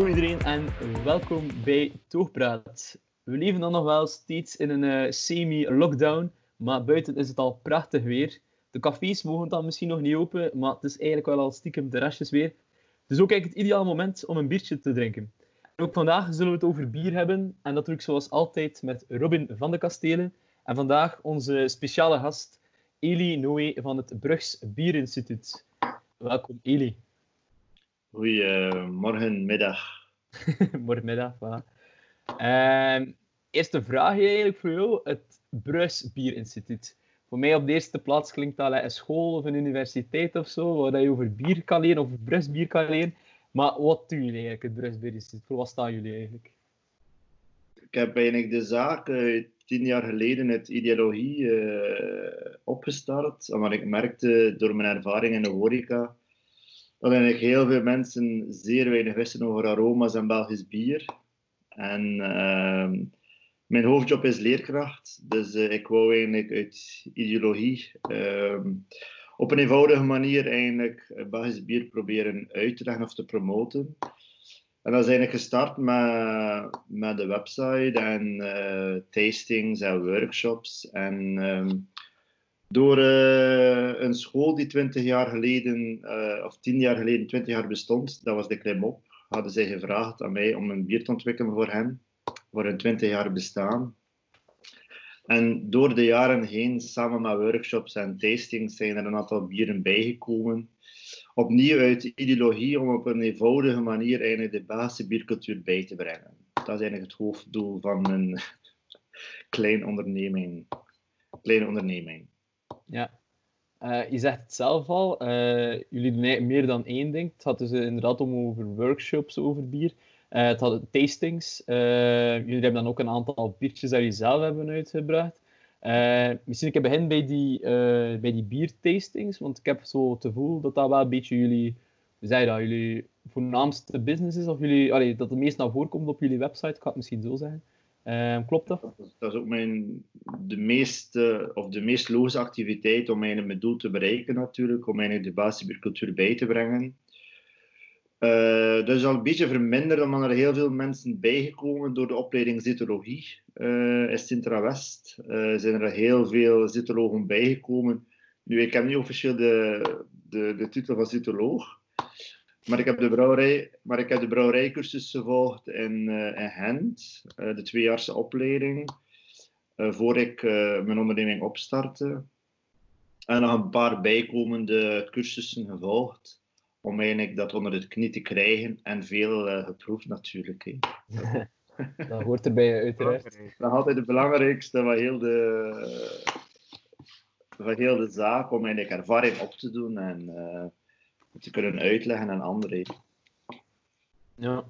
Hallo iedereen en welkom bij Toogpraat. We leven dan nog wel steeds in een eh, semi-lockdown, maar buiten is het al prachtig weer. De cafés mogen dan misschien nog niet open, maar het is eigenlijk wel al stiekem de restjes weer. Dus ook eigenlijk het ideale moment om een biertje te drinken. ook vandaag zullen we het over bier hebben, en dat doe ik zoals altijd met Robin van de Kastelen. En vandaag onze speciale gast, Eli Noé van het Brugs Bierinstituut. Welkom, Eli. Goedemorgen, middag. Morgenmiddag, voilà. Ehm, eerste vraag eigenlijk voor jou. Het Bruis Bierinstituut. Voor mij op de eerste plaats klinkt dat een school of een universiteit of zo, waar je over bier kan leren, of Bruis bier kan leren. Maar wat doen jullie eigenlijk, het Bruis Bierinstituut? Voor wat staan jullie eigenlijk? Ik heb eigenlijk de zaak uh, tien jaar geleden uit ideologie uh, opgestart, omdat ik merkte door mijn ervaring in de horeca dat heel veel mensen zeer weinig wisten over aroma's en Belgisch bier. En uh, mijn hoofdjob is leerkracht, dus uh, ik wou eigenlijk uit ideologie uh, op een eenvoudige manier eigenlijk Belgisch bier proberen uit te leggen of te promoten. En dat is eigenlijk gestart met, met de website en uh, tastings en workshops. En um, door uh, een school die 20 jaar geleden, uh, of 10 jaar geleden, 20 jaar bestond, dat was de Klimop, hadden zij gevraagd aan mij om een bier te ontwikkelen voor hen, voor een 20 jaar bestaan. En door de jaren heen, samen met workshops en tastings, zijn er een aantal bieren bijgekomen. Opnieuw uit ideologie om op een eenvoudige manier eigenlijk de Belgische biercultuur bij te brengen. Dat is eigenlijk het hoofddoel van een klein onderneming. Kleine onderneming. Ja. Uh, je zegt het zelf al, uh, jullie doen meer dan één ding. Het gaat dus inderdaad om over workshops over bier. Uh, het had tastings. jullie hebben dan ook een aantal biertjes dat jullie zelf hebben uitgebracht. misschien ik begin bij die, bij die biertastings, want ik heb zo het gevoel dat dat wel een beetje jullie, zei dat, jullie voornaamste business is, of jullie, dat het meest naar voren komt op jullie website, ik ga het misschien zo zeggen. Uh, klopt dat? dat? is ook mijn, de, meest, of de meest logische activiteit om mijn doel te bereiken natuurlijk, om eigenlijk de basisbiercultuur bij te brengen. Uh, dat is al een beetje verminderd, omdat er heel veel mensen bijgekomen door de opleiding zytologie uh, in Sintra-West. Uh, zijn er heel veel zytologen bijgekomen. Nu, ik heb niet officieel de, de, de titel van zytoloog, maar ik heb de, brouwerij, maar ik heb de brouwerijcursus gevolgd in, uh, in Gent, uh, de tweejaarse opleiding, uh, voor ik mijn onderneming opstartte. En nog een paar bijkomende cursussen gevolgd, om eigenlijk dat onder het knie te krijgen en veel geproefd natuurlijk. dat hoort erbij uiteraard. Dat is altijd het belangrijkste van heel de, van heel de zaak, om eigenlijk ervaring op te doen en te kunnen uitleggen aan anderen. Ja.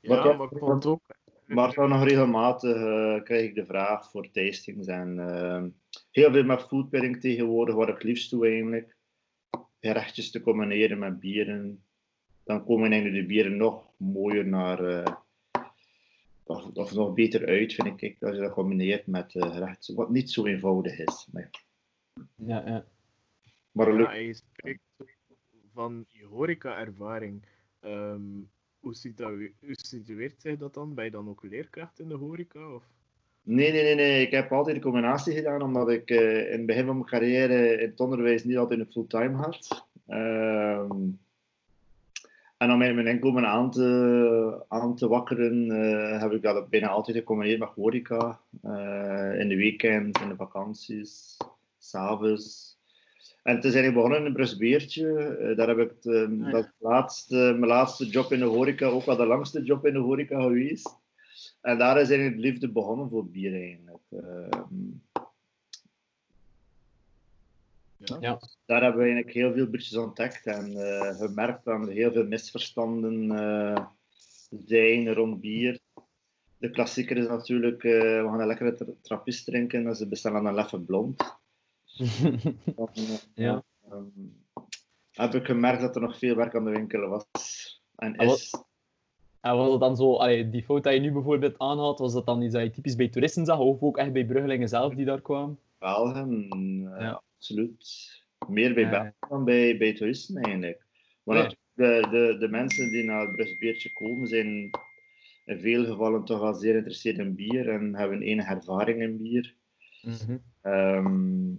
Ja, maar, ik vond ook... Maar dan nog regelmatig uh, krijg ik de vraag voor tastings en uh, heel veel met foodpairing tegenwoordig, waar ik liefst toe eigenlijk. Gerechtjes te combineren met bieren. Dan komen eigenlijk de bieren nog mooier naar, uh, of, of, nog beter uit, vind ik, als je dat combineert met gerechten, wat niet zo eenvoudig is. Maar ja, ja. Maar ja, je spreekt van je horeca-ervaring. Um, hoe, hoe situeert zich dat dan? Ben je dan ook leerkracht in de horeca? Of? Nee, nee, nee, nee. Ik heb altijd een combinatie gedaan, omdat ik uh, in het begin van mijn carrière in het onderwijs niet altijd een fulltime had. Um, en om mijn inkomen aan te, aan wakkeren, uh, heb ik dat bijna altijd gecombineerd met horeca. Uh, in de weekends, in de vakanties, s'avonds. En het is eigenlijk begonnen in een Brusbeertje. Uh, daar heb ik het, uh, dat laatste, mijn laatste job in de horeca, ook wel de langste job in de horeca geweest. En daar is eigenlijk de liefde begonnen voor bier eigenlijk. Uh, ja. ja. Daar hebben we eigenlijk heel veel biertjes ontdekt en gemerkt dat er heel veel misverstanden zijn rond bier. De klassieker is natuurlijk, we gaan een lekkere trappist drinken en ze bestellen een leffe blond. Dan, ja. Um, heb ik gemerkt dat er nog veel werk aan de winkel was. En is. En was het dan zo, allee, die foto die je nu bijvoorbeeld aanhaalt, was dat dan iets dat je typisch bij toeristen zag, of ook echt bij Bruggelingen zelf die daar kwamen? Belgen, uh, ja. absoluut. Meer bij ja. Belgen dan bij, bij toeristen eigenlijk. Maar de, de, de mensen die naar het Brusbeertje komen zijn in veel gevallen toch wel zeer geïnteresseerd in bier en hebben enige ervaring in bier. Ehm,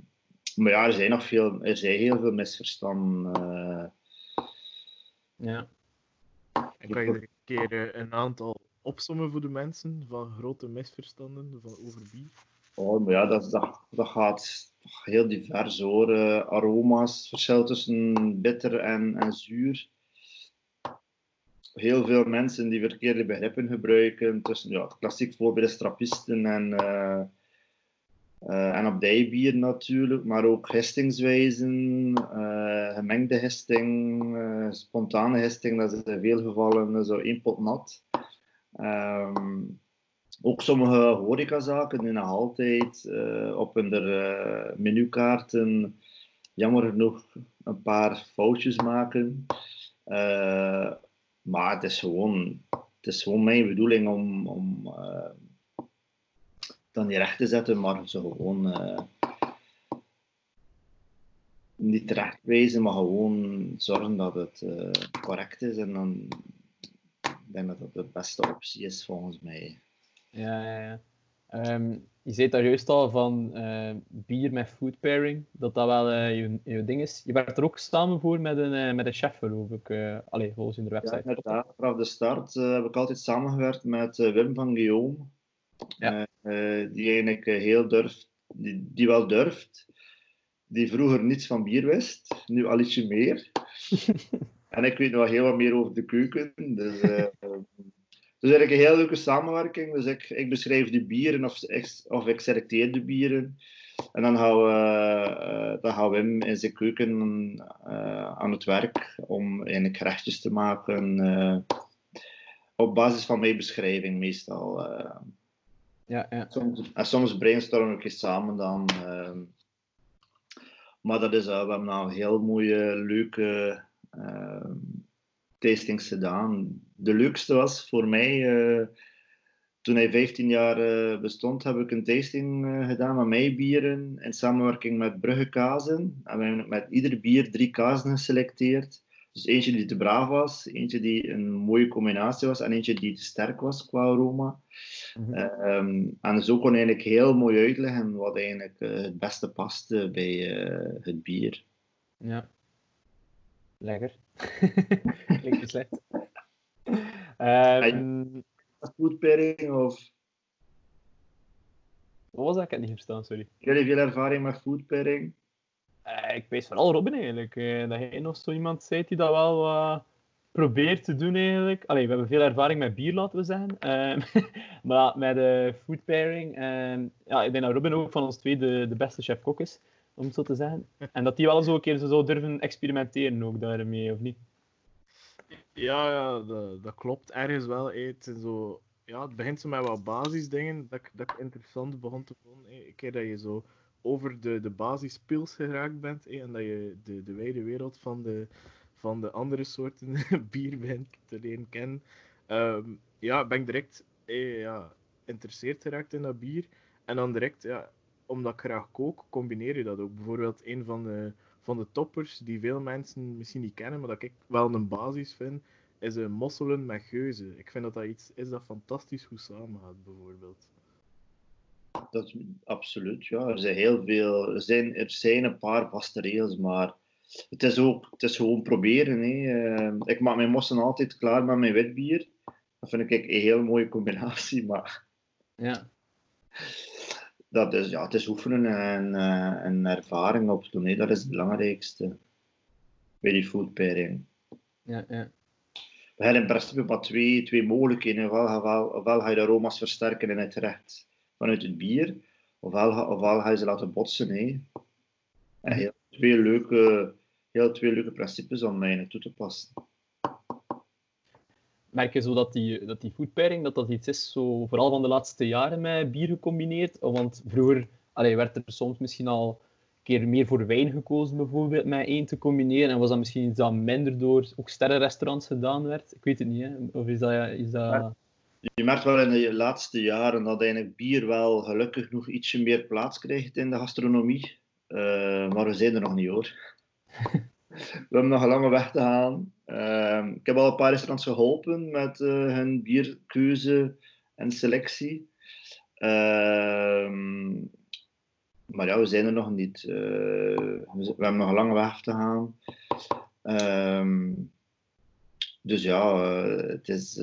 maar ja, er zijn nog veel, er zijn heel veel misverstanden. eh. Ja. En kan je er een keer eh, een aantal opsommen voor de mensen van grote misverstanden van over bier? Oh, maar ja, dat, dat, dat gaat heel divers hoor. Eh, aroma's, verschil tussen bitter en, en zuur. Heel veel mensen die verkeerde begrippen gebruiken. Tussen, ja, het klassiek voorbeeld is trappisten en, eh eh, en abdijbier natuurlijk, maar ook hestingswijzen, eh, gemengde hesting, eh, spontane hesting, dat is in veel gevallen zo één pot nat. Ehm, ook sommige horecazaken die nog altijd op hun eh, menukaarten jammer genoeg een paar foutjes maken. Maar het is gewoon, het is gewoon mijn bedoeling om, om dan niet recht te zetten, maar ze gewoon eh, niet terecht wijzen, maar gewoon zorgen dat het eh, correct is. En dan ik denk dat dat de beste optie is volgens mij. Ja, ja, ja. Ehm, je zei daar juist al van eh, bier met food pairing, dat dat wel je, je ding is. Je werd er ook samen voor met een, met een chef, geloof ik. allee, volgens in de Ja, website. inderdaad. Vanaf de start heb ik altijd samengewerkt met Wim van Guillaume. Ja. Eh, die eigenlijk eh, heel durft, die, die wel durft. Die vroeger niets van bier wist, nu al ietsje meer. en ik weet nog heel wat meer over de keuken. Dus, eh, dus eigenlijk een heel leuke samenwerking. Dus ik, ik beschrijf de bieren of, ik- of ik selecteer de bieren. En dan gaan, we, dan gaan Wim in zijn keuken aan het werk om eigenlijk gerechtjes te maken. op basis van mijn beschrijving meestal. Ja, soms, en soms brainstormen we een keer samen dan. ehm. maar dat is, eh, we hebben nou heel mooie, leuke ehm, tastings gedaan. De leukste was voor mij, eh, toen hij 15 jaar eh, bestond, heb ik een tasting gedaan met mijn bieren in samenwerking met Brugge Kazen. En we hebben met ieder bier drie kazen geselecteerd. Dus eentje die te braaf was, eentje die een mooie combinatie was en eentje die te sterk was qua aroma. Mhm. Ehm, en zo kon eigenlijk heel mooi uitleggen wat eigenlijk eh, het beste paste bij eh, het bier. Ja. Lekker. Klinkt niet slecht. Food pairing of wat was dat? Ik heb het niet verstaan, sorry. jullie veel ervaring met food pairing? Eh, ik weet vooral Robin eigenlijk. eh, dat jij nog zo iemand zei die dat wel probeert te doen eigenlijk. Allee, we hebben veel ervaring met bier, laten we zeggen. Ehm, maar met de food pairing. ehm, ja, ik denk dat Robin ook van ons twee de, de beste chef-kok is, om het zo te zeggen. En dat die wel zo een keer zo zou durven experimenteren ook daarmee, of niet? Ja, ja dat, dat klopt ergens wel. Het, zijn zo, ja, het begint zo met wat basisdingen dat, ik- dat ik interessant begon te vinden. hè. Een keer dat je zo over de, de basispils geraakt bent en dat je de, de wijde wereld van de, van de andere soorten bier bent te leren kennen. Ehm, ja, ben ik direct eh, ja, geïnteresseerd geraakt in dat bier. En dan direct, ja, omdat ik graag kook, combineer je dat ook. Bijvoorbeeld een van de, van de toppers die veel mensen misschien niet kennen, maar dat ik wel een basis vind, is een mosselen met geuzen. Ik vind dat dat iets is dat fantastisch goed samengaat, bijvoorbeeld. Dat is absoluut, ja. Er zijn heel veel, er zijn, er zijn een paar vaste regels, maar het is ook, het is gewoon proberen. Hè. Eh, ik maak mijn mossen altijd klaar met mijn wit bier. Dat vind ik een heel mooie combinatie, maar Ja. dat is, ja, het is oefenen en, eh, en ervaring opdoen. hè. Dat is het belangrijkste bij die food pairing. Ja, ja. We hebben in principe maar twee, twee mogelijkheden. Ofwel, ofwel, ofwel ga je de aroma's versterken in het gerecht vanuit het bier, ofwel, ofwel ga je ze laten botsen. Hè. En heel twee leuke, heel twee leuke principes om mij toe te passen. Merk je zo dat die, dat die food pairing, dat dat iets is, zo, vooral van de laatste jaren met bier gecombineerd? Want vroeger allee, werd er soms misschien al een keer meer voor wijn gekozen, bijvoorbeeld, met één te combineren. En was dat misschien iets dat minder door ook sterrenrestaurants gedaan werd? Ik weet het niet, hè? Of is dat... Is dat... Je merkt wel in de laatste jaren dat eigenlijk bier wel gelukkig nog ietsje meer plaats krijgt in de gastronomie. Eh, maar we zijn er nog niet hoor. we hebben nog een lange weg te gaan. Ehm, ik heb al een paar restaurants geholpen met uh, hun bierkeuze en selectie. Ehm, maar ja, we zijn er nog niet. We, hebben nog een lange weg te gaan. Ehm, dus ja, het is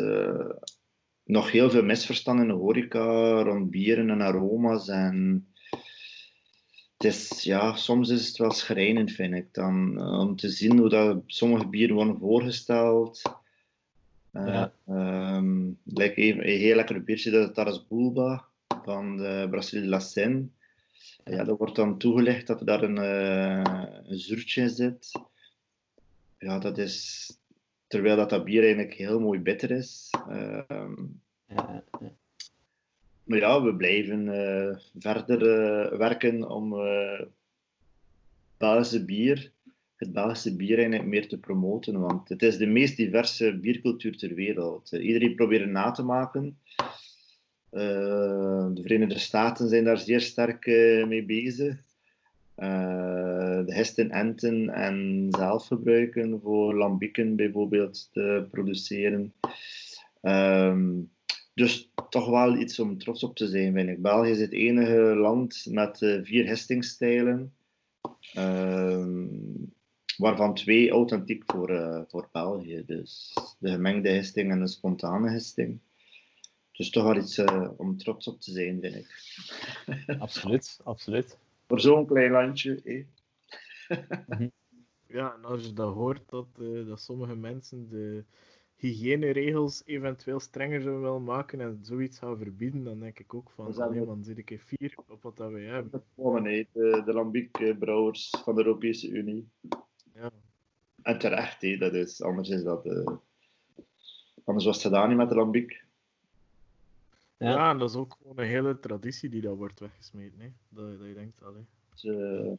nog heel veel misverstanden in de horeca rond bieren en aroma's. En het is, ja, soms is het wel schrijnend, vind ik, dan, eh, om te zien hoe dat sommige bieren worden voorgesteld. Uh, ja. even, een heel lekker biertje, dat is Taras Bulba van de Brasserie La Seine. Ja, dat wordt dan toegelicht dat er daar een, uh, een zuurtje in zit. Ja, dat is terwijl dat, dat bier eigenlijk heel mooi bitter is. Ja, ja. Maar ja, we blijven uh, verder uh, werken om uh, Belgische bier, het Belgische bier eigenlijk meer te promoten. Want het is de meest diverse biercultuur ter wereld. iedereen probeert na te maken. de Verenigde Staten zijn daar zeer sterk mee bezig. De hesten enten en zelf gebruiken voor lambieken bijvoorbeeld te produceren. Um, dus toch wel iets om trots op te zijn, vind ik. België is het enige land met uh, vier hestingstijlen, uh, waarvan twee authentiek voor, uh, voor België. Dus de gemengde hesting en de spontane hesting. Dus toch wel iets om trots op te zijn, vind ik. absoluut, absoluut. Voor zo'n klein landje. Eh. ja, en als je dat hoort, dat, dat sommige mensen de hygiëneregels eventueel strenger zou willen maken en zoiets zou verbieden, dan denk ik ook van, alleen dan zit ik vier op wat dat wij hebben. Oh nee, de, de Lambic-brouwers van de Europese Unie. Ja. En terecht, hé, dat is, anders is dat... Uh, anders was het gedaan niet met de Lambic. Ja. ja, en dat is ook gewoon een hele traditie die daar wordt weggesmeten, hè. Dat, dat je denkt, allee. Dus, uh,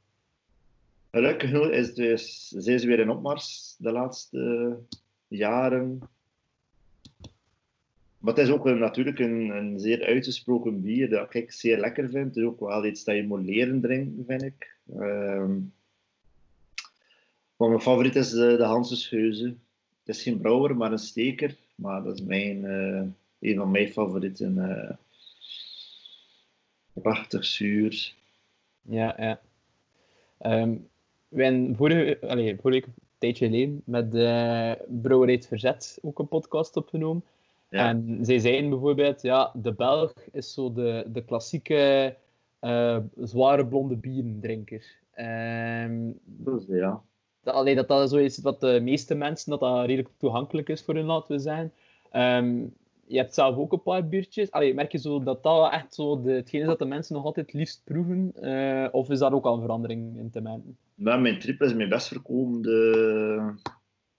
gelukkig is, dus, zijn ze weer in opmars de laatste jaren. Maar het is ook natuurlijk een, een zeer uitgesproken bier dat ik zeer lekker vind. Het is ook wel iets dat je moet leren drinken, vind ik. Um, maar mijn favoriet is de, de Hansensgeuze. Het is geen brouwer, maar een steker. Maar dat is mijn, uh, een van mijn favorieten. Uh, prachtig zuur. Ja, ja. Um, wij vorige, allez, vorige tijdje geleden met de Brouwerij Verzet ook een podcast opgenomen. Ja. En zij zeiden bijvoorbeeld, ja, de Belg is zo de, de klassieke uh, zware blonde bierendrinker. Um, ja. Dat, allee, dat dat zo is wat de meeste mensen, dat dat redelijk toegankelijk is voor hun, laten we zijn. Um, je hebt zelf ook een paar biertjes. Allee, merk je zo dat dat echt zo de, hetgeen is dat de mensen nog altijd liefst proeven? Uh, of is daar ook al een verandering in te merken? Nou, mijn triple is mijn best verkopende.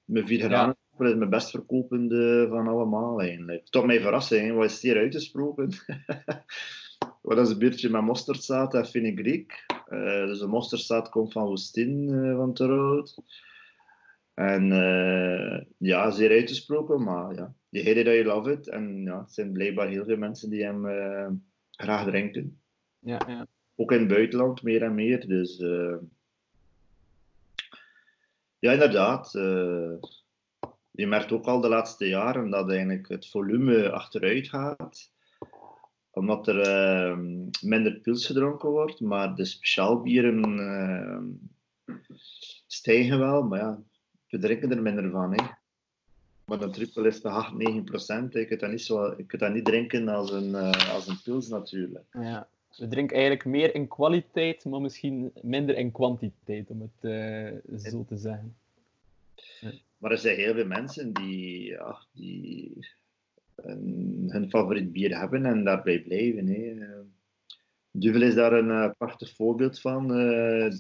Mijn vier ja. is mijn best verkopende van allemaal eigenlijk. Tot mijn verrassing, wat is hier uitgesproken? Wat is een biertje met mosterdzaad en fenugreek. Uh, dus de mosterdzaad komt van Woestin uh, van Terhout. En uh, ja, zeer uitgesproken, maar ja, je it or you love it. En ja, het zijn blijkbaar heel veel mensen die hem uh, graag drinken. Ja, ja. Ook in het buitenland meer en meer. Dus uh, ja, inderdaad. je merkt ook al de laatste jaren dat eigenlijk het volume achteruit gaat omdat er minder pils gedronken wordt, maar de speciaalbieren stijgen wel. Maar ja, we drinken er minder van. Hè. Maar een triple is de 8, 9 procent. Ik kan dat niet, zo, ik kan dat niet drinken als een, uh, als een pils natuurlijk. Ja. We drinken eigenlijk meer in kwaliteit, maar misschien minder in kwantiteit, om het uh, zo te zeggen. Ja. Maar er zijn heel veel mensen die, ja, die een, hun favoriet bier hebben en daarbij blijven. Hè. Duvel is daar een uh, prachtig voorbeeld van. Uh.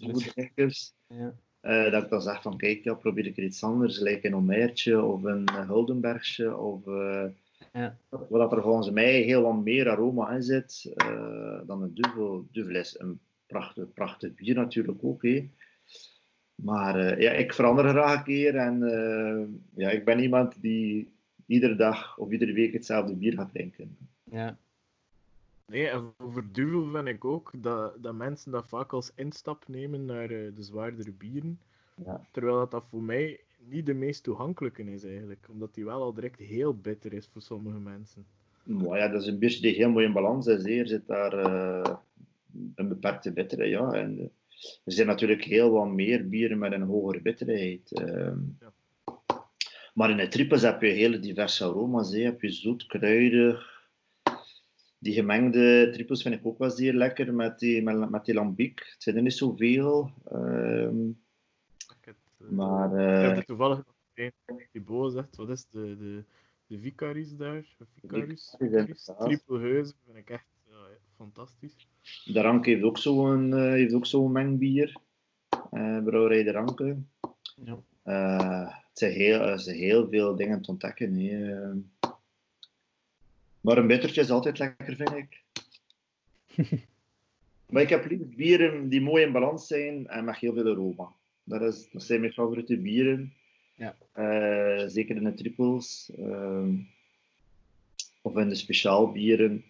Ja. Uh, dat ik dan zeg van kijk, ja, probeer ik er iets anders, lijkt een Omertje of een Huldenbergsje of uh, ja. wat er volgens mij heel wat meer aroma in zit uh, dan een Duvel. Duvel is een prachtig, prachtig bier natuurlijk ook. Hé. Maar ja, ik verander graag een keer en ja, ik ben iemand die iedere dag of iedere week hetzelfde bier gaat drinken. Ja. Nee, en over duvel vind ik ook dat, dat mensen dat vaak als instap nemen naar uh, de zwaardere bieren. Ja. Terwijl dat, dat voor mij niet de meest toegankelijke is eigenlijk. Omdat die wel al direct heel bitter is voor sommige mensen. Maar ja, dat is een biertje die heel mooi in balans is. hè. Er zit daar eh, een beperkte bitterheid. Ja. En, eh, er zijn natuurlijk heel wat meer bieren met een hogere bitterheid. Ja. Maar in de triples heb je hele diverse aroma's. Hè. Heb je zoet, kruidig. Die gemengde triples vind ik ook wel zeer lekker met die, met, met die lambiek. Het zijn er niet zoveel. ehm, Ik heb, eh, maar ik heb eh, er toevallig nog een die Bo zegt, wat is de, de, de Vicaris daar? Vicaris? Vicaris, Heuzen vind ik echt ja, fantastisch. de Ranke heeft ook zo'n eh, heeft ook zo'n mengbier. Eh brouwerij de Ranke. Ja. Eh, het, zijn heel, er zijn heel veel dingen te ontdekken. Maar een bittertje is altijd lekker, vind ik. maar ik heb liever bieren die mooi in balans zijn en met heel veel aroma. Dat, is, dat zijn mijn favoriete bieren. Ja. Eh, zeker in de triples. ehm, of in de speciaalbieren.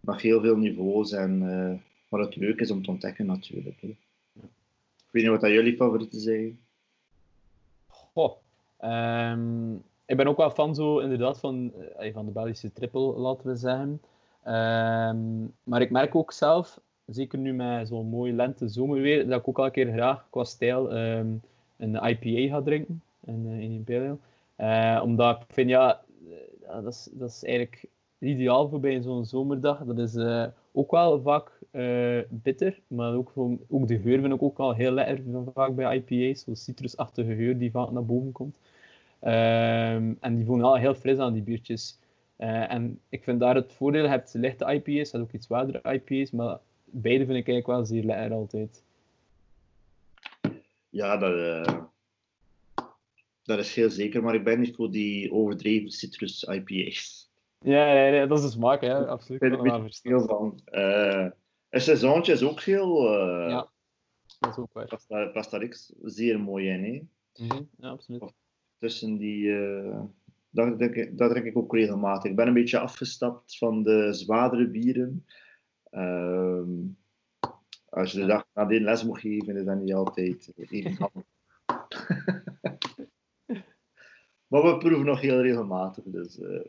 Met heel veel niveaus. En eh wat het leuk is om te ontdekken natuurlijk. Hè. Ik weet niet wat dat jullie favorieten zijn. Goh. ehm, ik ben ook wel fan zo, inderdaad, van, eh, van de Belgische triple, laten we zeggen. Ehm, maar ik merk ook zelf, zeker nu met zo'n mooi lente-zomerweer, dat ik ook al een keer graag qua stijl ehm, een IPA ga drinken. Een, eh, Imperial. Eh, omdat ik vind, ja, dat, is, dat is eigenlijk ideaal voor bij zo'n zomerdag. Dat is ook wel vaak bitter, maar ook, ook de geur vind ik ook wel heel lekker vaak bij IPA's. Zo'n citrusachtige geur die vaak naar boven komt. Ehm, en die voelen wel heel fris aan, die biertjes. Eh, en ik vind daar het voordeel, je hebt lichte IPA's, je hebt ook iets zwaardere IPA's, maar beide vind ik eigenlijk wel zeer lekker altijd. Ja, dat, eh, dat is heel zeker. Maar ik ben niet voor die overdreven citrus IPA's. Ja, ja, ja, dat is de smaak, hè. absoluut. Ik ben er veel van. Eh een seizoentje is ook heel... Ja. Dat is ook waar. past, daar, past daar niks zeer mooi in. Hè? Mhm, Ja, absoluut. Tussen die... eh dat, drink ik, dat drink ik ook regelmatig. Ik ben een beetje afgestapt van de zwaardere bieren. Ehm, als je de dag nadien les moet geven, is dat niet altijd even handig. maar we proeven nog heel regelmatig. Dus, eh,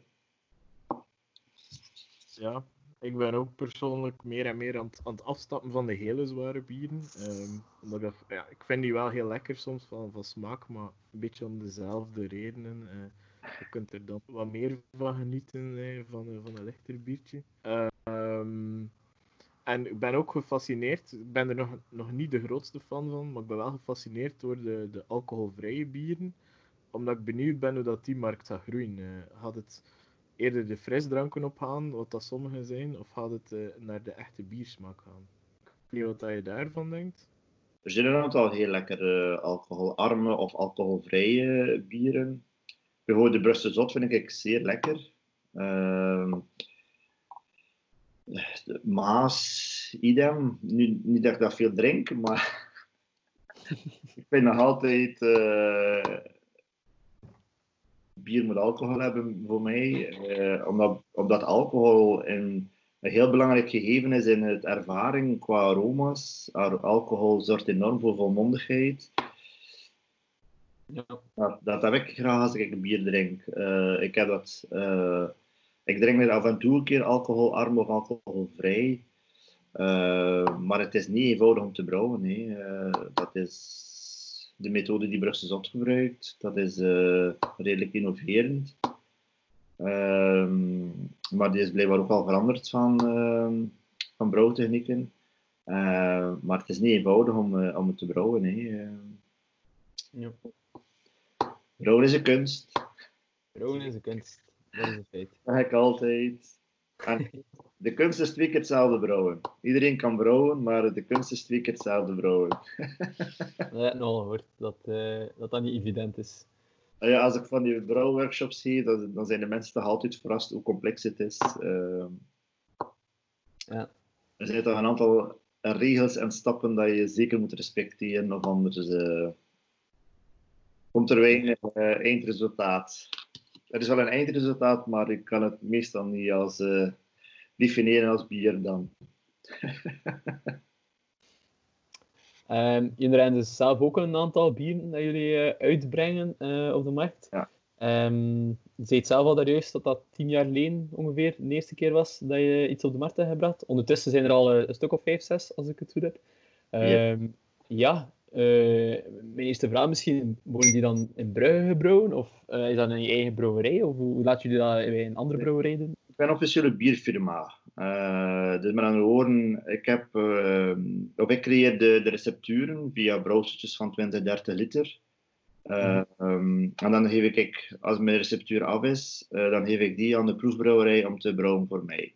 Ja, ik ben ook persoonlijk meer en meer aan het, aan het afstappen van de hele zware bieren. Ehm, omdat ik, ja, ik vind die wel heel lekker soms van, van smaak, maar een beetje om dezelfde redenen. Eh, je kunt er dan wat meer van genieten eh, van, van een lichter biertje. Ehm, en ik ben ook gefascineerd, ik ben er nog, nog niet de grootste fan van, maar ik ben wel gefascineerd door de, de alcoholvrije bieren. Omdat ik benieuwd ben hoe dat die markt gaat groeien. Eh, gaat het eerder de frisdranken opgaan, wat dat sommigen zijn, of gaat het eh, naar de echte biersmaak gaan? Ik weet niet wat je daarvan denkt. Er zijn een aantal heel lekkere alcoholarme of alcoholvrije bieren. Bijvoorbeeld de Brussel Zot vind ik zeer lekker. Ehm, Maas, idem. Nu, niet dat ik dat veel drink, maar ik vind nog altijd eh, bier moet alcohol hebben voor mij. eh, omdat, omdat alcohol een, een heel belangrijk gegeven is in het ervaring qua aroma's. Ar- Alcohol zorgt enorm voor volmondigheid. Ja. Dat, dat heb ik graag als ik een bier drink. Eh, ik heb dat... eh, ik drink af en toe een keer alcoholarm of alcoholvrij. Maar het is niet eenvoudig om te brouwen. Eh, dat is de methode die Brussel Zot gebruikt. Dat is eh, redelijk innoverend. Ehm, maar die is blijkbaar ook al veranderd van, ehm, van brouwtechnieken. Eh, maar het is niet eenvoudig om, eh, om het te brouwen. Hè. Eh, Ja. brouwen is een kunst. Brouwen is een kunst. Dat is een feit. Dat heb ik altijd. En de kunst is twee keer hetzelfde brouwen. Iedereen kan brouwen, maar de kunst is twee keer hetzelfde brouwen. Nogal gehoord, dat, eh, dat dat niet evident is. En Ja, als ik van die brouwworkshops zie, dan, dan zijn de mensen toch altijd verrast hoe complex het is. Ehm, Ja. Er zijn toch een aantal regels en stappen dat je zeker moet respecteren, of anders eh, komt er weinig eh, eindresultaat. Er is wel een eindresultaat, maar ik kan het meestal niet als definiëren als bier dan. Um, jullie hebben dus zelf ook een aantal bieren dat jullie uh, uitbrengen uh, op de markt. Ja. Um, je zei het zelf al daar juist dat dat tien jaar geleden ongeveer de eerste keer was dat je iets op de markt hebt gebracht. Ondertussen zijn er al uh, een stuk of vijf, zes, als ik het goed heb. Um, ja, mijn eerste vraag misschien, worden die dan in Brugge gebrouwen? Of is dat in je eigen brouwerij? Of hoe laat jullie dat bij een andere brouwerij doen? Ben een officiële bierfirma. Uh, dus met andere woorden, ik, heb, uh, of ik creëer de, de recepturen via brouwseltjes van 20, 30 liter. Uh, um, en dan geef ik, als mijn receptuur af is, dan geef ik die aan de proefbrouwerij om te brouwen voor mij.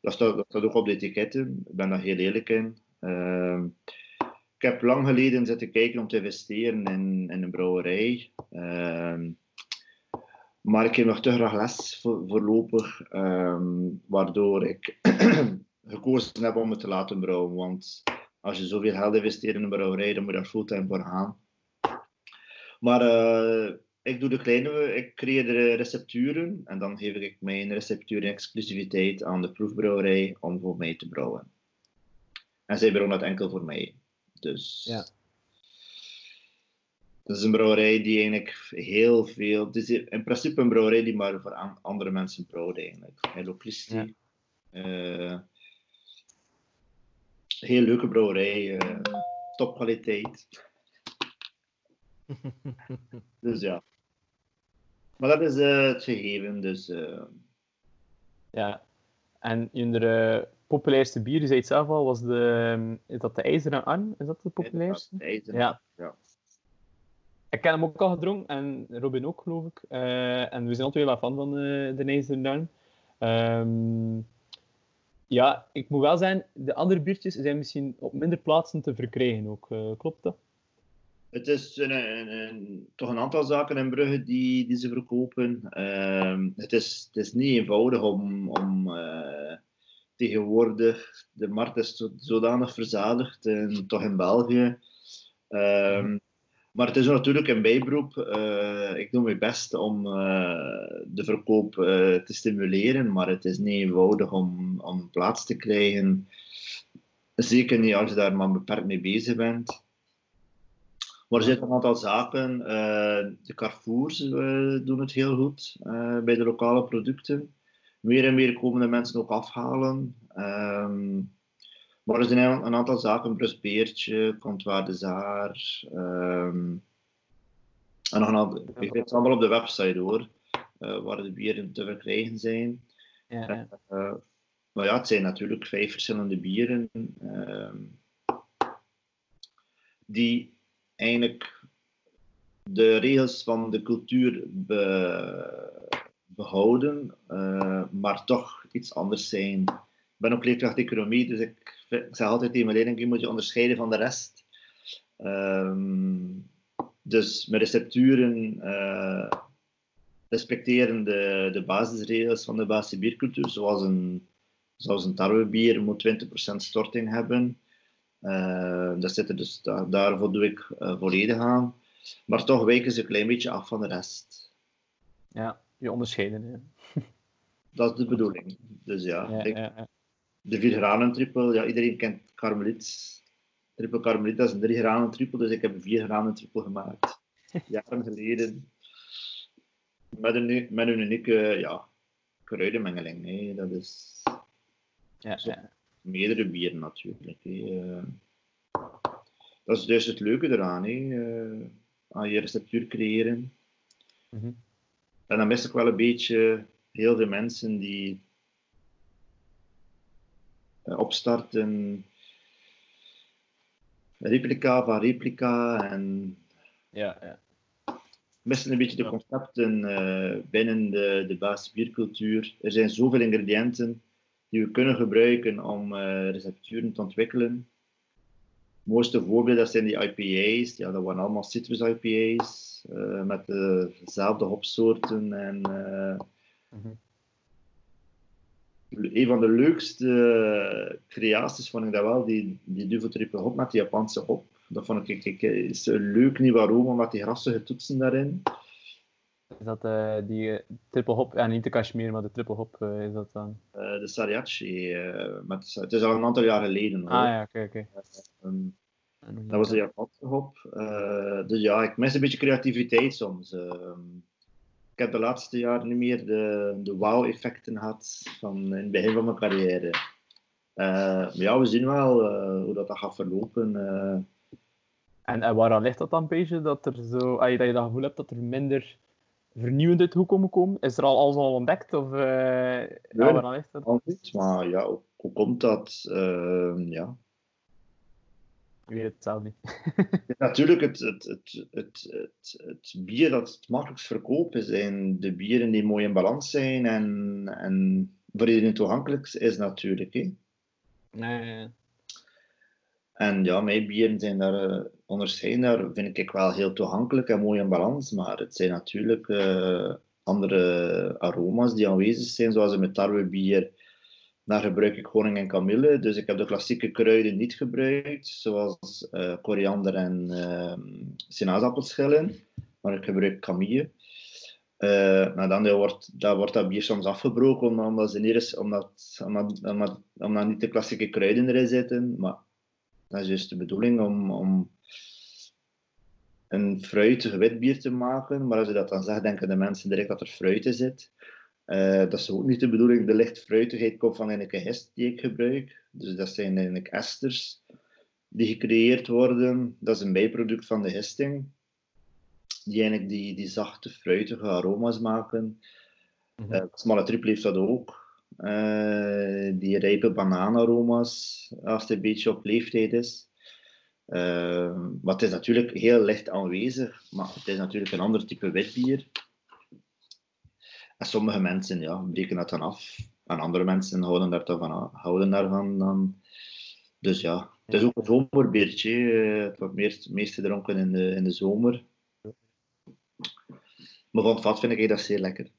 Dat staat, dat ook op de etiketten, ik ben daar heel eerlijk in. Ehm, ik heb lang geleden zitten kijken om te investeren in, in een brouwerij. Ehm, maar ik heb nog te graag les voor, voorlopig, um, waardoor ik gekozen heb om het te laten brouwen. Want als je zoveel geld investeert in een brouwerij, dan moet je daar fulltime voor gaan. Maar uh, ik doe de kleine, ik creëer de recepturen en dan geef ik mijn recepturen exclusiviteit aan de proefbrouwerij om voor mij te brouwen. En zij brouwen dat enkel voor mij. Dus ja. Dat is een brouwerij die eigenlijk heel veel. Het is in principe een brouwerij die maar voor andere mensen brouwt, eigenlijk. Hello Christi. Ja. Uh, heel leuke brouwerij, uh, topkwaliteit. dus ja. Maar dat is uh, het gegeven, dus. Ja, en je populairste bier, je zei het zelf al, was de. Is dat de IJzeren Arm? Is dat de populairste? Ja, de IJzeren ja. ja. Ik ken hem ook al gedronken en Robin ook, geloof ik. Uh, en we zijn altijd wel fan van uh, de IJzeren Duin. Um, ja, ik moet wel zeggen, de andere biertjes zijn misschien op minder plaatsen te verkrijgen ook. Uh, klopt dat? Het is een, toch een aantal zaken in Brugge die, die ze verkopen. Ehm, het, is, het is niet eenvoudig om, om tegenwoordig... De markt is zodanig verzadigd, en toch in België... Um, maar het is natuurlijk een bijberoep. Uh, ik doe mijn best om uh, de verkoop uh, te stimuleren, maar het is niet eenvoudig om, om plaats te krijgen. Zeker niet als je daar maar beperkt mee bezig bent. Maar er zitten een aantal zaken. de Carrefours doen het heel goed bij de lokale producten. Meer en meer komen de mensen ook afhalen. Ehm, maar er zijn een aantal zaken, Brusbeertje, Comptoir de Zaar. Um, en nog een aantal, ik het allemaal op de website hoor, uh, waar de bieren te verkrijgen zijn. Ja. Uh, maar ja, het zijn natuurlijk vijf verschillende bieren uh, die eigenlijk de regels van de cultuur be, behouden, uh, maar toch iets anders zijn. Ik ben ook leerkracht economie, dus ik ik zeg altijd tegen mijn je moet je onderscheiden van de rest. Um, dus met recepturen uh, respecteren de, de basisregels van de Basische biercultuur, zoals een, zoals een tarwebier moet 20% storting hebben. Uh, dat zit er dus, daar, daarvoor doe ik uh, volledig aan. Maar toch wijken ze een klein beetje af van de rest. Ja, je onderscheiden. Hè? Dat is de bedoeling. Dus ja, ja, ik, ja, ja de vier granen triple, ja, iedereen kent Carmelit. Triple Carmelit, dat is een drie granen triple, dus ik heb een vier granen triple gemaakt. Jaren geleden. Met een, met een unieke ja, kruidenmengeling. Hè. Dat is ja, ja. meerdere bieren natuurlijk. Hè. Dat is dus het leuke eraan, hè. Eh, aan je receptuur creëren. Mm -hmm. En dan mis ik wel een beetje heel veel mensen die eh, opstarten. Replica van replica en ja, ja. missen een beetje de concepten uh, binnen de, de Basische biercultuur. Er zijn zoveel ingrediënten die we kunnen gebruiken om uh, recepturen te ontwikkelen. Het mooiste voorbeeld dat zijn die IPA's. Ja, dat waren allemaal citrus IPA's uh, met dezelfde hopsoorten en mm -hmm een van de leukste creaties vond ik dat wel, die, die Duvel Triple Hop met die Japanse hop. Dat vond ik, ik, is een leuk nieuw aroma met die grassige toetsen daarin. Is dat uh, die uh, triple hop, ja niet de Kashmir, maar de triple hop uh, is dat dan? de Sariachi, met, het is al een aantal jaar geleden. Hoor. Ah ja, oké, okay, oké. Okay. Um, nog Dat was de niet- Japanse hop. Eh, dus ja, ik mis een beetje creativiteit soms. Ehm, ik heb de laatste jaren niet meer de, de wow-effecten gehad van in het begin van mijn carrière. Eh, maar ja, we zien wel eh, hoe dat, dat gaat verlopen. eh. En, en waaraan ligt dat dan, een beetje? Dat, er zo, ah, dat je dat gevoel hebt dat er minder vernieuwend uit de hoek komen komen? Is er al alles al ontdekt? Of, eh, ja, waaraan ligt dat? niet, maar ja, hoe, hoe komt dat? Ja. Ik weet het zelf niet. Natuurlijk, het, het, het, het, het, bier dat het makkelijkst verkopen zijn de bieren die mooi in balans zijn en, en voor iedereen toegankelijk is natuurlijk. Hè. Nee, En ja, mijn bieren zijn daar, eh, onderscheiden daar, vind ik wel heel toegankelijk en mooi in balans. Maar het zijn natuurlijk eh, andere aroma's die aanwezig zijn, zoals mijn tarwebier. Daar gebruik ik honing en kamille. Dus ik heb de klassieke kruiden niet gebruikt, zoals eh, koriander en uh, sinaasappelschillen. Maar ik gebruik kamille. Eh, maar dan wordt, dan wordt dat bier soms afgebroken, omdat, ze niet eens, omdat, omdat, omdat, omdat niet de klassieke kruiden erin zitten. Maar dat is juist de bedoeling om, om een fruitig wit bier te maken. Maar als je dat dan zegt, denken de mensen direct dat er fruit in zit. Eh, dat is ook niet de bedoeling. De licht fruitigheid komt van een gist die ik gebruik. Dus dat zijn eigenlijk esters die gecreëerd worden. Dat is een bijproduct van de gisting. Die eigenlijk die, die zachte, fruitige aroma's maken. Eh, smalle triple heeft dat ook. Eh, die rijpe banaanaroma's, als het een beetje op leeftijd is. Eh, maar het is natuurlijk heel licht aanwezig, maar het is natuurlijk een ander type witbier. En sommige mensen ja, breken dat dan af. En andere mensen houden, daar van, houden daarvan dan. Dus ja, het is ook een zomerbiertje. eh, Het wordt meest, meest in de, in de zomer. Maar van het vat vind ik dat zeer lekker.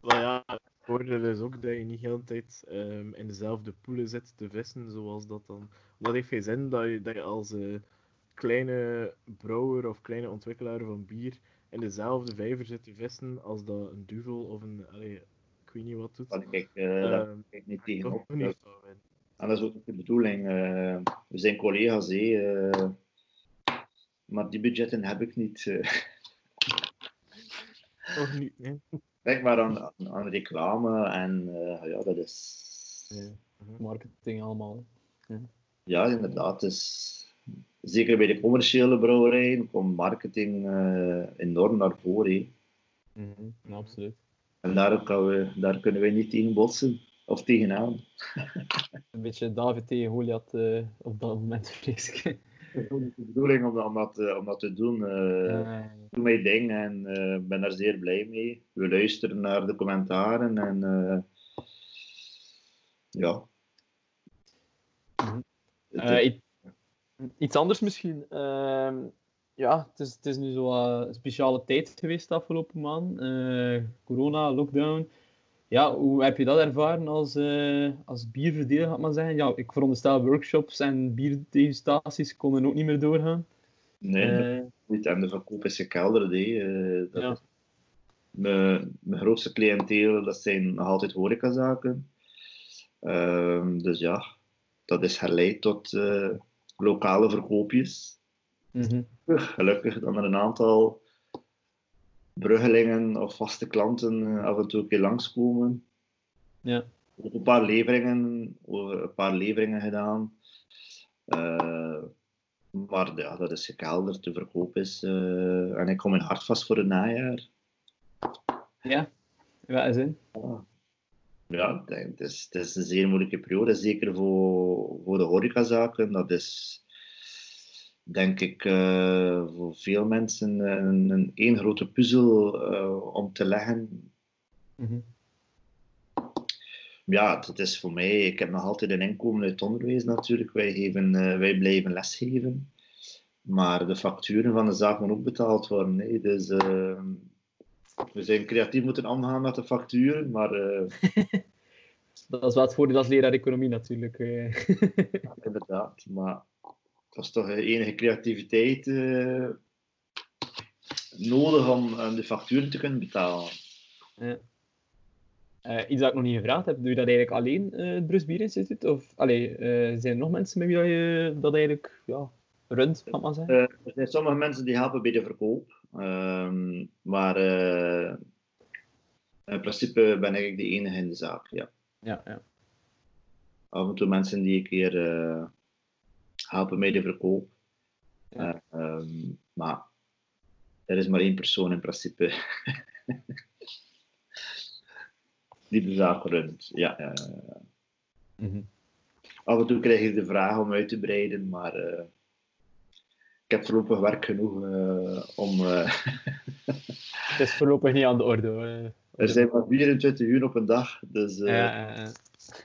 Maar ja, het voordeel is ook dat je niet de hele tijd ehm, in dezelfde poelen zit te vissen, zoals dat dan. Dat heeft geen zin dat je, dat je als eh, kleine brouwer of kleine ontwikkelaar van bier in dezelfde vijver zit te vissen als dat een duvel of een, allee, ik weet niet wat doet. Dat ik, eh daar Ehm, kijk ik niet tegenop. ik niet winnen. En dat is ook de bedoeling. eh, we zijn collega's, hè, eh, maar die budgetten heb ik niet. eh. Nog niet, hè? Denk maar aan, aan reclame en eh, ja, dat is. Ja. Marketing allemaal. hè. Ja, inderdaad. Dus, zeker bij de commerciële brouwerijen komt marketing eh, enorm naar voren. Mhm, ja, absoluut. En daar, kan we, daar kunnen wij niet tegen botsen of tegenaan. Een beetje David tegen Goliath eh, op dat moment, vrees ik. Het is ook niet de bedoeling om, dat- om, dat, eh, om dat te doen. Ik doe mijn ding en eh, ben daar zeer blij mee. We luisteren naar de commentaren en eh, ja. Mhm. Het Eh, iets anders misschien. Ehm, ja, het is, het is nu zo wat een speciale tijd geweest de afgelopen maand. Eh, corona, lockdown. Ja, hoe heb je dat ervaren als, eh als bierverdeler, ga ik maar zeggen? Ja, ik veronderstel workshops en bierdegustaties konden ook niet meer doorgaan. nee, Eh, niet. En de verkoop is gekelderd. Eh, dat Ja. mijn, mijn grootste cliënteel dat zijn nog altijd horecazaken. Ehm, dus ja, dat is geleid tot eh, lokale verkoopjes. mhm. Gelukkig dan er een aantal bruggelingen of vaste klanten eh, af en toe een keer langskomen. Ja. Ook een paar leveringen, een paar leveringen gedaan. Eh, maar ja, dat is gekelderd, de verkoop is. eh, en ik kom in hard vast voor het najaar. Ja, in welke zin? Ja, denk, het, is, het is een zeer moeilijke periode, zeker voor, voor de horecazaken. Dat is, denk ik, eh, voor veel mensen een, een één grote puzzel eh, om te leggen. Mhm. Ja, het is voor mij, ik heb nog altijd een inkomen uit het onderwijs natuurlijk. Wij, geven, eh, wij blijven lesgeven. Maar de facturen van de zaak moeten ook betaald worden. Hè. Dus eh, we zijn creatief moeten omgaan met de facturen, maar eh, Dat is wel het voordeel als leraar economie natuurlijk. eh. Ja, inderdaad, maar dat is toch enige creativiteit eh, nodig om eh, de facturen te kunnen betalen. Ja. Uh, iets dat ik nog niet gevraagd heb, doe je dat eigenlijk alleen, uh, het Bruce Bier Instituut? Of allee, zijn er nog mensen met wie je dat eigenlijk ja, runt, kan man zeggen? er zijn sommige mensen die helpen bij de verkoop. Ehm, maar in principe ben ik de enige in de zaak, ja. Ja, ja. Af en toe mensen die een keer helpen met de verkoop. Ja. Ehm, maar er is maar één persoon in principe die de zaak runt. Ja. Mm -hmm. Af en toe krijg je de vraag om uit te breiden, maar uh, ik heb voorlopig werk genoeg uh, om. Uh... Het is voorlopig niet aan de orde. Hoor. Er zijn maar 24 uur op een dag, dus ja, ja, ja.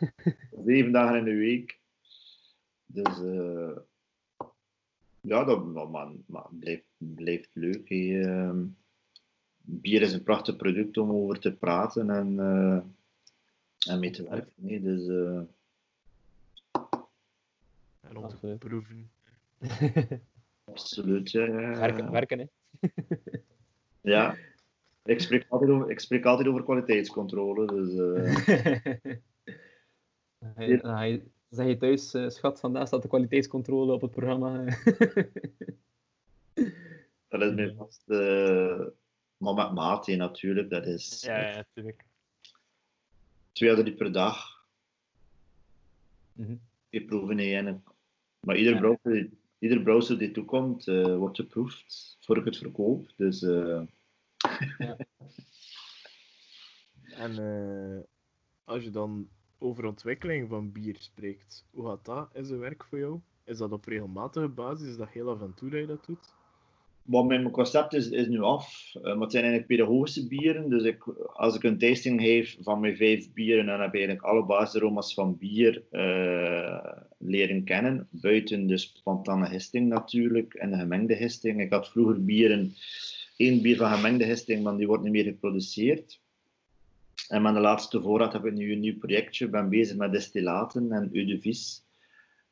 zeven dagen in de week. Dus ja, dat maar, maar blijft, blijft leuk. Hey. bier is een prachtig product om over te praten en, uh, en mee te werken. Nee, dus, uh... En om te proeven. Absoluut, ja. Werken, werken hè. ja. Ik spreek, altijd over, ik spreek altijd over kwaliteitscontrole. Dus, uh... zeg je thuis, uh, schat, vandaag staat de kwaliteitscontrole op het programma. dat is mijn vaste... Maar met mate natuurlijk, dat is... Ja, ja, natuurlijk. Twee à drie per dag. Mm -hmm. Die proeven in. Maar ieder, ja. Ieder browser die toekomt, uh, wordt geproefd voor ik het verkoop. Dus... Ja. en als je dan over ontwikkeling van bier spreekt, hoe gaat dat in zijn werk voor jou? Is dat op regelmatige basis? Is dat heel af en toe dat je dat doet? Maar mijn concept is, is nu af. Uh, maar het zijn eigenlijk pedagogische bieren. Dus ik, als ik een tasting geef van mijn vijf bieren, dan heb ik eigenlijk alle basisaroma's van bier uh, leren kennen. Buiten de spontane histing natuurlijk en de gemengde histing. Ik had vroeger bieren, één bier van gemengde histing, maar die wordt niet meer geproduceerd. En met de laatste voorraad heb ik nu een nieuw projectje. Ik ben bezig met destillaten en eau.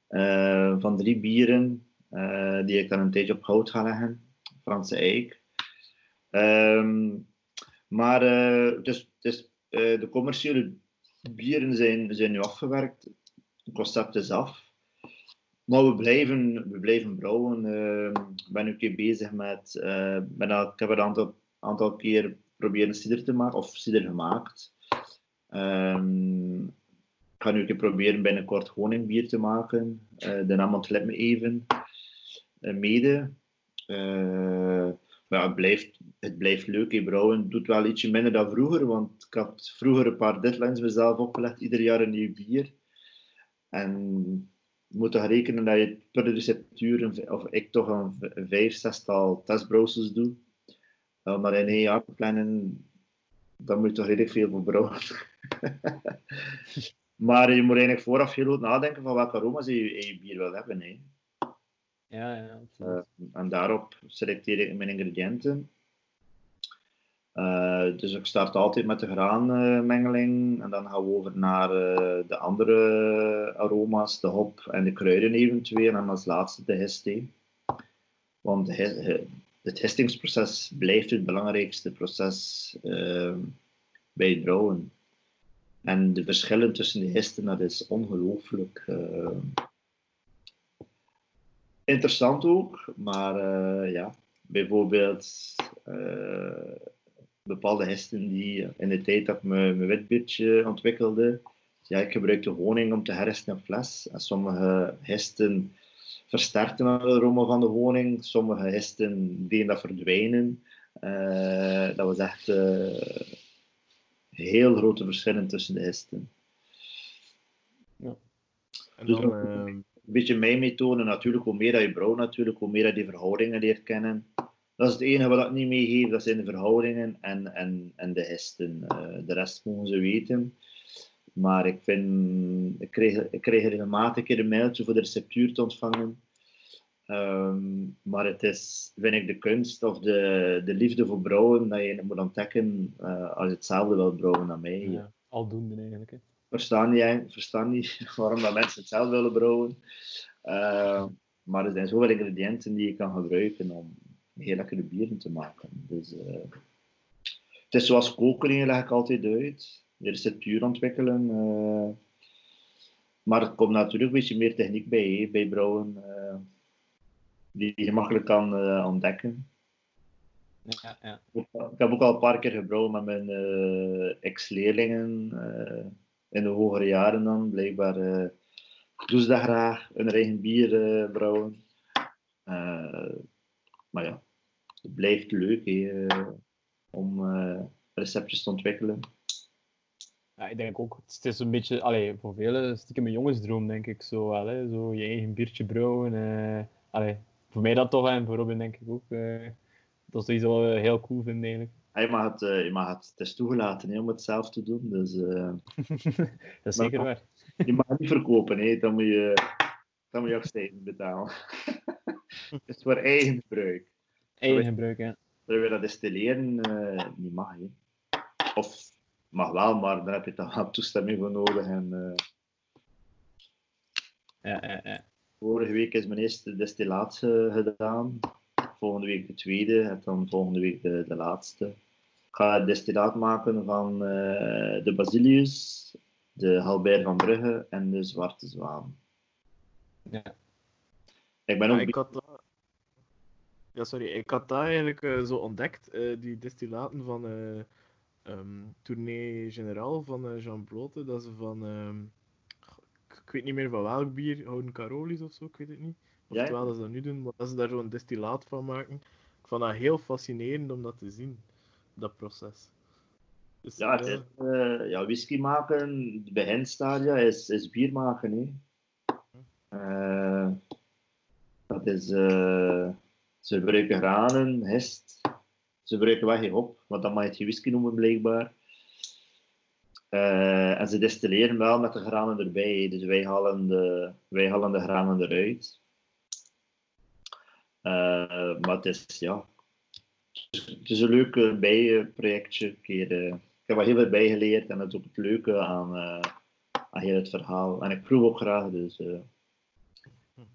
Uh, van drie bieren, die ik dan een tijdje op hout ga leggen. Franse eik. Um, maar uh, dus, dus, de commerciële bieren zijn, zijn nu afgewerkt. Het concept is af. Maar we blijven, we blijven brouwen. Ik ben nu een keer bezig met... ben al, ik heb een aantal, aantal keer proberen cider te maken, of cider gemaakt. Um, ik ga nu een keer proberen binnenkort honingbier te maken. De naam ontlet me even. Mede. Uh, maar het blijft, het blijft leuk. He, brouwen doet wel ietsje minder dan vroeger, want ik had vroeger een paar deadlines mezelf opgelegd. Ieder jaar een nieuw bier. En je moet toch rekenen dat je per receptuur, of ik toch een vijf, zestal testbrowsers doe maar in één jaar plannen, dan moet je toch redelijk veel voor brouwen. maar je moet eigenlijk vooraf heel goed nadenken van welke aroma's je in je bier wil hebben. Hè. Ja. Uh, en daarop selecteer ik mijn ingrediënten. Uh, dus ik start altijd met de graanmengeling en dan gaan we over naar uh, de andere aroma's, de hop en de kruiden eventueel en als laatste de heste. Want het hestingsproces blijft het belangrijkste proces uh, bij het brouwen. En de verschillen tussen de histen, dat is ongelooflijk uh, interessant ook. Maar uh, ja, bijvoorbeeld bepaalde histen die in de tijd dat ik mijn, mijn ontwikkelde, ja, ik gebruikte honing om te hersten in fles. En sommige histen versterkte de aroma van de honing. Sommige histen deden dat verdwijnen. Uh, dat was echt heel grote verschillen tussen de histen. Ja. En dus dan, uh... een beetje mijn methode. Natuurlijk, hoe meer dat je brouwt, natuurlijk, hoe meer dat je verhoudingen leert kennen. Dat is het enige wat ik niet meegeef, dat zijn de verhoudingen en, en, en de histen. de rest mogen ze weten. Maar ik, vind, ik, kreeg, ik kreeg regelmatig een keer een mailtje voor de receptuur te ontvangen. Um, maar het is, vind ik, de kunst of de, de liefde voor brouwen dat je moet ontdekken uh, als je hetzelfde wilt brouwen dan mij. Ja, aldoende eigenlijk. Verstaan niet, verstaan niet waarom dat mensen hetzelfde willen brouwen. Uh, maar er zijn zoveel ingrediënten die je kan gebruiken om heel lekkere bieren te maken. Dus, uh, het is zoals koken, leg ik altijd uit. de receptuur ontwikkelen. eh. maar er komt natuurlijk een beetje meer techniek bij, bij brouwen, eh, die je gemakkelijk kan eh, ontdekken. Ja, ja. Ik heb ook al een paar keer gebrouwen met mijn eh, ex-leerlingen eh, in de hogere jaren dan. Blijkbaar doen ze dat graag, hun eigen bier eh, brouwen. Eh, maar ja, het blijft leuk om receptjes te ontwikkelen. Ja, ik denk ook, het is een beetje, allee, voor velen stiekem een jongensdroom, denk ik zo. Hè? Zo je eigen biertje brouwen. allee, voor mij dat toch, en voor Robin denk ik ook. dat is iets wat we heel cool vinden eigenlijk. Je, mag het, is toegelaten hè, om het zelf te doen. Dus eh, dat is zeker waar. je mag het niet verkopen, hè. Dan, moet je, dan moet je afsteden betalen. het is voor eigen gebruik. Eigen gebruik, ja. Terwijl we dat destilleren eh, niet mag. Hè. Of mag wel, maar daar heb je dan wel toestemming voor nodig. En, Ja, ja, ja. vorige week is mijn eerste destillaat eh, gedaan. Volgende week de tweede en dan volgende week de, de laatste. Ik ga het destillaat maken van eh, de Basilius, de Halbert van Brugge en de Zwarte Zwaan. Ja. Ik ben Ja, ook ik had dat... Ja, sorry. Ik had dat eigenlijk eh, zo ontdekt, eh, die destillaten van eh ehm, Tournee Generaal van eh, Jean Blote, dat ze van... ehm, ik, weet niet meer van welk bier, Houden Carolis of zo, ik weet het niet. Ja, Oftewel dat ze dat nu doen, maar dat ze daar zo'n destillaat van maken. Ik vond dat heel fascinerend om dat te zien, dat proces. Dus, Ja, het is, eh, ja, whisky maken, het beginstadia is, is bier maken. Hè. Eh, dat is, eh, ze gebruiken granen, hest. Ze gebruiken wel geen hop, want dan mag je het geen whisky noemen blijkbaar. Eh, en ze destilleren wel met de granen erbij, dus wij halen de, wij halen de granen eruit. Eh, maar het is, ja, het is een leuk bijprojectje. keer, eh, ik heb wel heel veel bijgeleerd en dat is ook het leuke aan, eh, aan heel het verhaal. En ik proef ook graag, dus... eh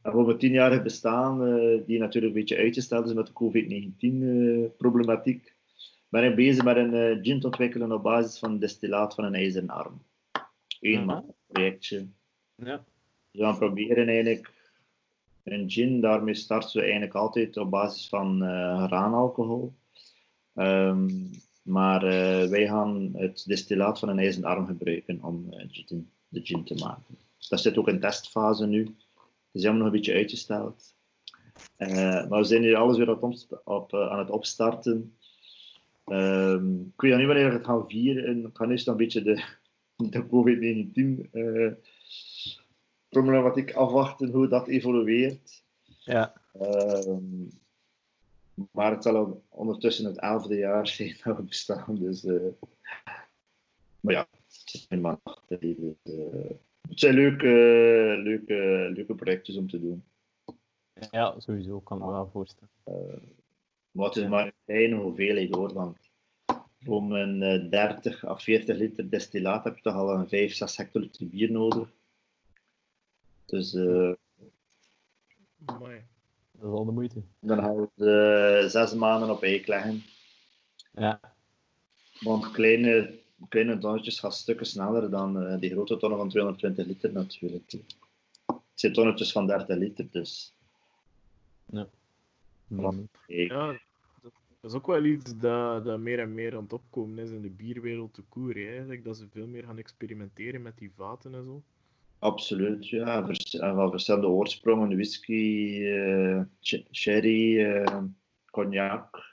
en voor mijn tienjarig bestaan, die natuurlijk een beetje uitgesteld is met de COVID-19-problematiek, ben ik bezig met een eh, gin te ontwikkelen op basis van een destillaat van een ijzeren arm. Eén Mhm. projectje. Ja. We gaan proberen eigenlijk een gin, daarmee starten we eigenlijk altijd op basis van eh graanalcohol. Ehm, maar eh, wij gaan het destillaat van een ijzeren arm gebruiken om eh, de gin te maken. Dat zit ook in testfase nu. Het is helemaal nog een beetje uitgesteld. Maar we zijn hier alles weer op, op, aan het opstarten. Ehm, ik weet niet wanneer we het gaan vieren. Ik ga eerst een beetje de, de COVID-19 eh, problematiek afwachten, hoe dat evolueert. Ja. Ehm, maar het zal al ondertussen het elfde jaar zijn dat we bestaan. Dus, eh, maar ja, het dus, eh, het zijn leuke, leuke, leuke projectjes om te doen. ja, sowieso, kan ik me wel voorstellen. Maar het is maar een kleine hoeveelheid hoor. Want om een eh, 30 à 40 liter destillaat heb je toch al een 5, 6 hectoliter bier nodig. Dus eh, Amai. Dat is al de moeite. dan gaan we de zes maanden op eik leggen. Ja. Want kleine, kleine tonnetjes gaan stukken sneller dan eh, die grote tonnen van 220 liter natuurlijk. Het zijn tonnetjes van 30 liter, dus Mm. eik. Ja, dat, is ook wel iets dat, dat meer en meer aan het opkomen is in de bierwereld te koer. Eigenlijk dat ze veel meer gaan experimenteren met die vaten en zo. Absoluut, ja. Van verschillende oorsprongen, whisky, eh, sherry, eh, cognac.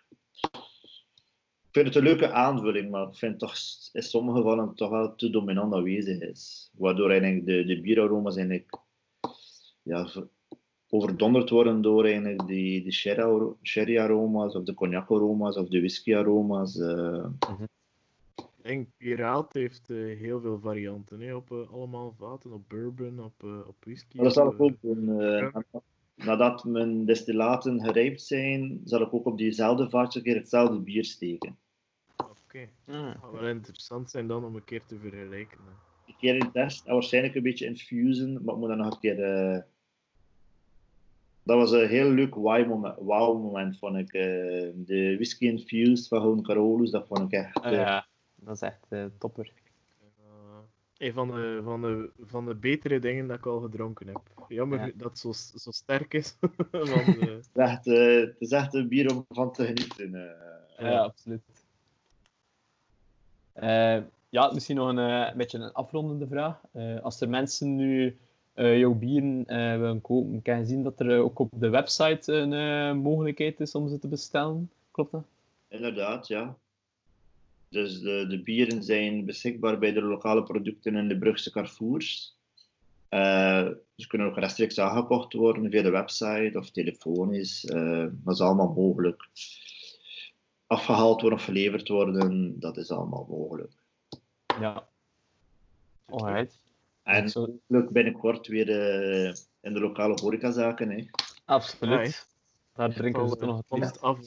Ik vind het een leuke aanvulling, maar ik vind toch in sommige gevallen toch wel te dominant aanwezig is. Waardoor eigenlijk de, de bieraroma's eigenlijk ja, ver- overdonderd worden door eigenlijk die, die sherry- sherry-aroma's of de cognac-aroma's of de whisky-aroma's. eh. Ik denk, Piraat heeft eh, heel veel varianten. Hè, op eh, allemaal vaten, op bourbon, op, eh, op whisky. Maar dat zal ik ook doen. eh, nadat mijn destillaten gerijpt zijn, zal ik ook op diezelfde vaatje een keer hetzelfde bier steken. Oké. Ah. Het zou wel interessant zijn dan om een keer te vergelijken. hè. Een keer in test en waarschijnlijk een beetje infusen, maar ik moet dan nog een keer. Dat was een heel leuk wow-moment, wow moment vond ik. eh, de whisky infused van Hoon Carolus, dat vond ik echt. Ah, ja, dat is echt eh, topper. Een van de, van, de, van de betere dingen dat ik al gedronken heb. Jammer Ja. dat het zo, zo sterk is. Want, eh, Het is echt, eh, het is echt een bier om van te genieten. eh. Ja, absoluut. Eh, ja, misschien nog een, eh, een beetje een afrondende vraag. Eh, als er mensen nu eh, jouw bieren eh, willen kopen, kan je zien dat er eh, ook op de website een eh, mogelijkheid is om ze te bestellen. Klopt dat? Inderdaad, ja. Dus de, de bieren zijn beschikbaar bij de lokale producten in de Brugse Carrefours. Eh, ze kunnen ook rechtstreeks aangekocht worden via de website of telefonisch. eh, dat is allemaal mogelijk. Afgehaald worden of geleverd worden, dat is allemaal mogelijk. Ja. Alright. En Leuk binnenkort weer eh, in de lokale horecazaken. Hè. Absoluut. Daar drinken we toch nog het af.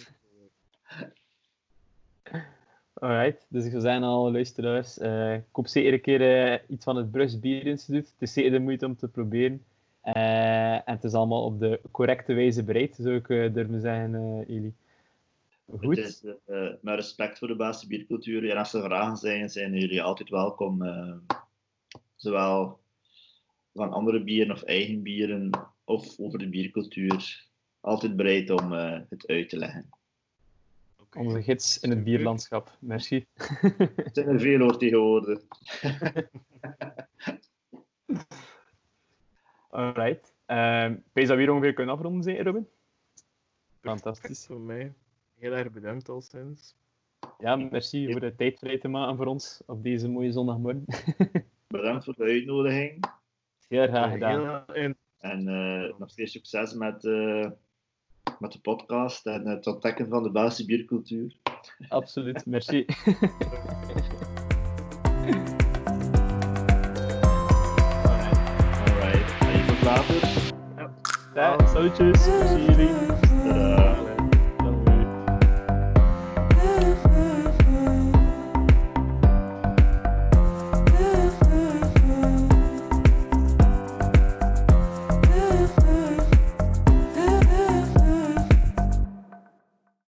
Alright, dus ik zou zeggen al luisteraars, eh koop zeker een keer eh, iets van het Brugs Bier Instituut. Het is zeker de moeite om te proberen. Eh, en het is allemaal op de correcte wijze bereid, zou ik durven zeggen, Eli. Goed. Het is met respect voor de Baasse biercultuur. En als er vragen zijn, zijn jullie altijd welkom. zowel van andere bieren of eigen bieren, of over de biercultuur. Altijd bereid om het uit te leggen. Onze gids in het bierlandschap. Merci. Er zijn er veel hoor tegenwoordig. Alright. Um, Wees dat weer ongeveer kunnen afronden, zei Robin? Fantastisch. Voor mij. Heel erg bedankt al sinds. Ja, merci voor de tijd vrij te maken voor ons op deze mooie zondagmorgen. Bedankt voor de uitnodiging. Heel graag gedaan. En eh, nog veel succes met, eh, met de podcast en het ontdekken van de Baasse biercultuur. Absoluut, merci. Alright, en tot later. Ja, salutjes. Zie jullie. Tadaa.